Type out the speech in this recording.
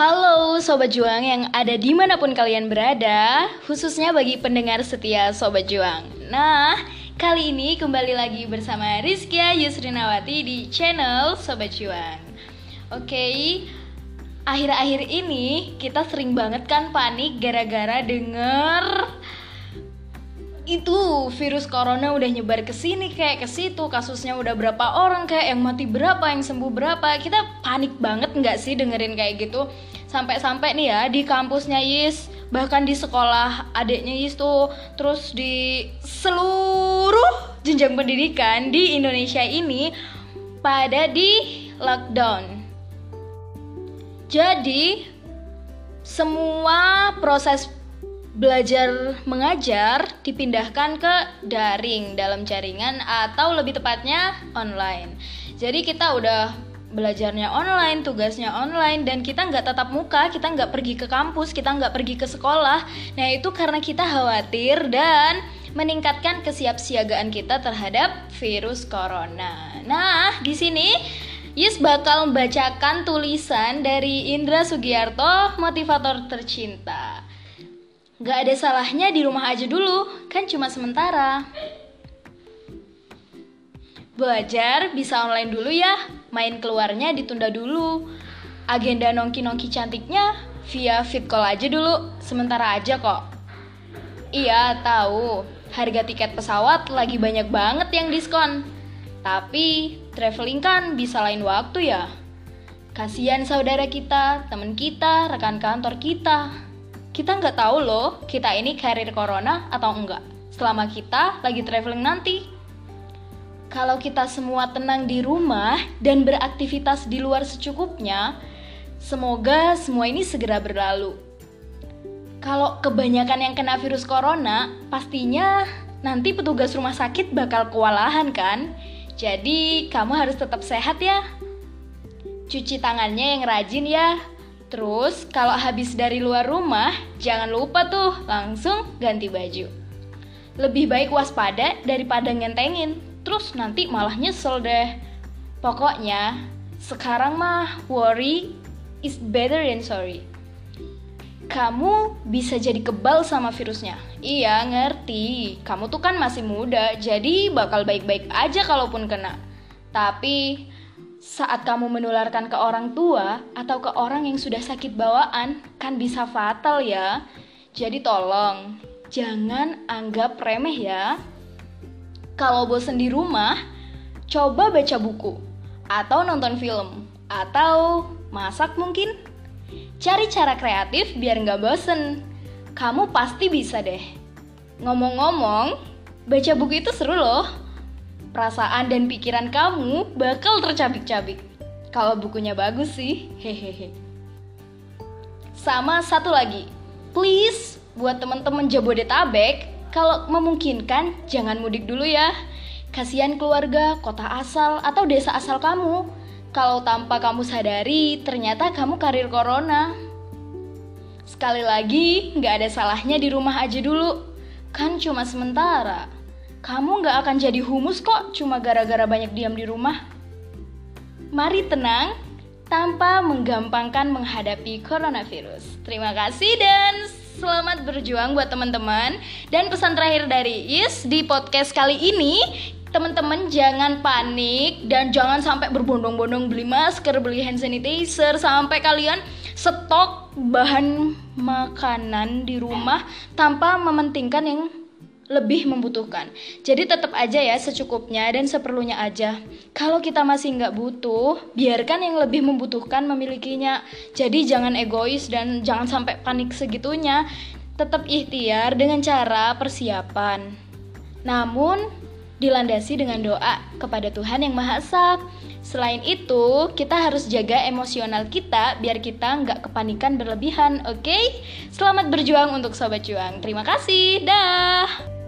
Halo Sobat Juang yang ada di mana pun kalian berada Khususnya bagi pendengar setia Sobat Juang. Nah, kali ini kembali lagi bersama Rizkia Yusrinawati di channel Sobat Juang. Oke, akhir-akhir ini kita sering banget kan panik gara-gara denger itu virus corona udah nyebar ke sini kayak ke situ kasusnya udah berapa orang kayak yang mati berapa yang sembuh berapa. Kita panik banget nggak sih dengerin kayak gitu sampai-sampai nih ya di kampusnya Yis bahkan di sekolah adiknya Yis tuh terus di seluruh jenjang pendidikan di Indonesia ini pada di lockdown jadi semua proses belajar mengajar dipindahkan ke daring dalam jaringan atau lebih tepatnya online. Jadi kita udah belajarnya online, tugasnya online, dan kita nggak tatap muka, kita nggak pergi ke kampus, kita nggak pergi ke sekolah. Nah itu karena kita khawatir dan meningkatkan kesiapsiagaan kita terhadap virus corona. Nah di sini Yus bakal membacakan tulisan dari Indra Sugiarto, motivator tercinta. Gak ada salahnya di rumah aja dulu, kan cuma sementara. Belajar bisa online dulu ya, main keluarnya ditunda dulu. Agenda nongki-nongki cantiknya via fit call aja dulu, sementara aja kok. Iya, tahu. Harga tiket pesawat lagi banyak banget yang diskon. Tapi traveling kan bisa lain waktu ya. Kasihan saudara kita, teman kita, rekan kantor kita kita nggak tahu loh kita ini carrier corona atau enggak selama kita lagi traveling nanti. Kalau kita semua tenang di rumah dan beraktivitas di luar secukupnya, semoga semua ini segera berlalu. Kalau kebanyakan yang kena virus corona, pastinya nanti petugas rumah sakit bakal kewalahan kan? Jadi kamu harus tetap sehat ya. Cuci tangannya yang rajin ya, Terus kalau habis dari luar rumah, jangan lupa tuh langsung ganti baju. Lebih baik waspada daripada ngentengin, terus nanti malah nyesel deh. Pokoknya, sekarang mah worry is better than sorry. Kamu bisa jadi kebal sama virusnya. Iya, ngerti. Kamu tuh kan masih muda, jadi bakal baik-baik aja kalaupun kena. Tapi saat kamu menularkan ke orang tua atau ke orang yang sudah sakit bawaan, kan bisa fatal ya. Jadi tolong, jangan anggap remeh ya. Kalau bosen di rumah, coba baca buku, atau nonton film, atau masak mungkin. Cari cara kreatif biar nggak bosen. Kamu pasti bisa deh. Ngomong-ngomong, baca buku itu seru loh perasaan dan pikiran kamu bakal tercabik-cabik. Kalau bukunya bagus sih, hehehe. Sama satu lagi, please buat teman-teman Jabodetabek, kalau memungkinkan jangan mudik dulu ya. Kasihan keluarga, kota asal, atau desa asal kamu. Kalau tanpa kamu sadari, ternyata kamu karir corona. Sekali lagi, nggak ada salahnya di rumah aja dulu. Kan cuma sementara. Kamu gak akan jadi humus kok cuma gara-gara banyak diam di rumah. Mari tenang, tanpa menggampangkan menghadapi coronavirus. Terima kasih dan selamat berjuang buat teman-teman. Dan pesan terakhir dari Is di podcast kali ini, teman-teman jangan panik dan jangan sampai berbondong-bondong beli masker, beli hand sanitizer sampai kalian stok bahan makanan di rumah tanpa mementingkan yang lebih membutuhkan. Jadi tetap aja ya secukupnya dan seperlunya aja. Kalau kita masih nggak butuh, biarkan yang lebih membutuhkan memilikinya. Jadi jangan egois dan jangan sampai panik segitunya. Tetap ikhtiar dengan cara persiapan. Namun dilandasi dengan doa kepada Tuhan yang Maha Esa. Selain itu, kita harus jaga emosional kita biar kita nggak kepanikan berlebihan, oke? Okay? Selamat berjuang untuk Sobat Juang. Terima kasih, dah!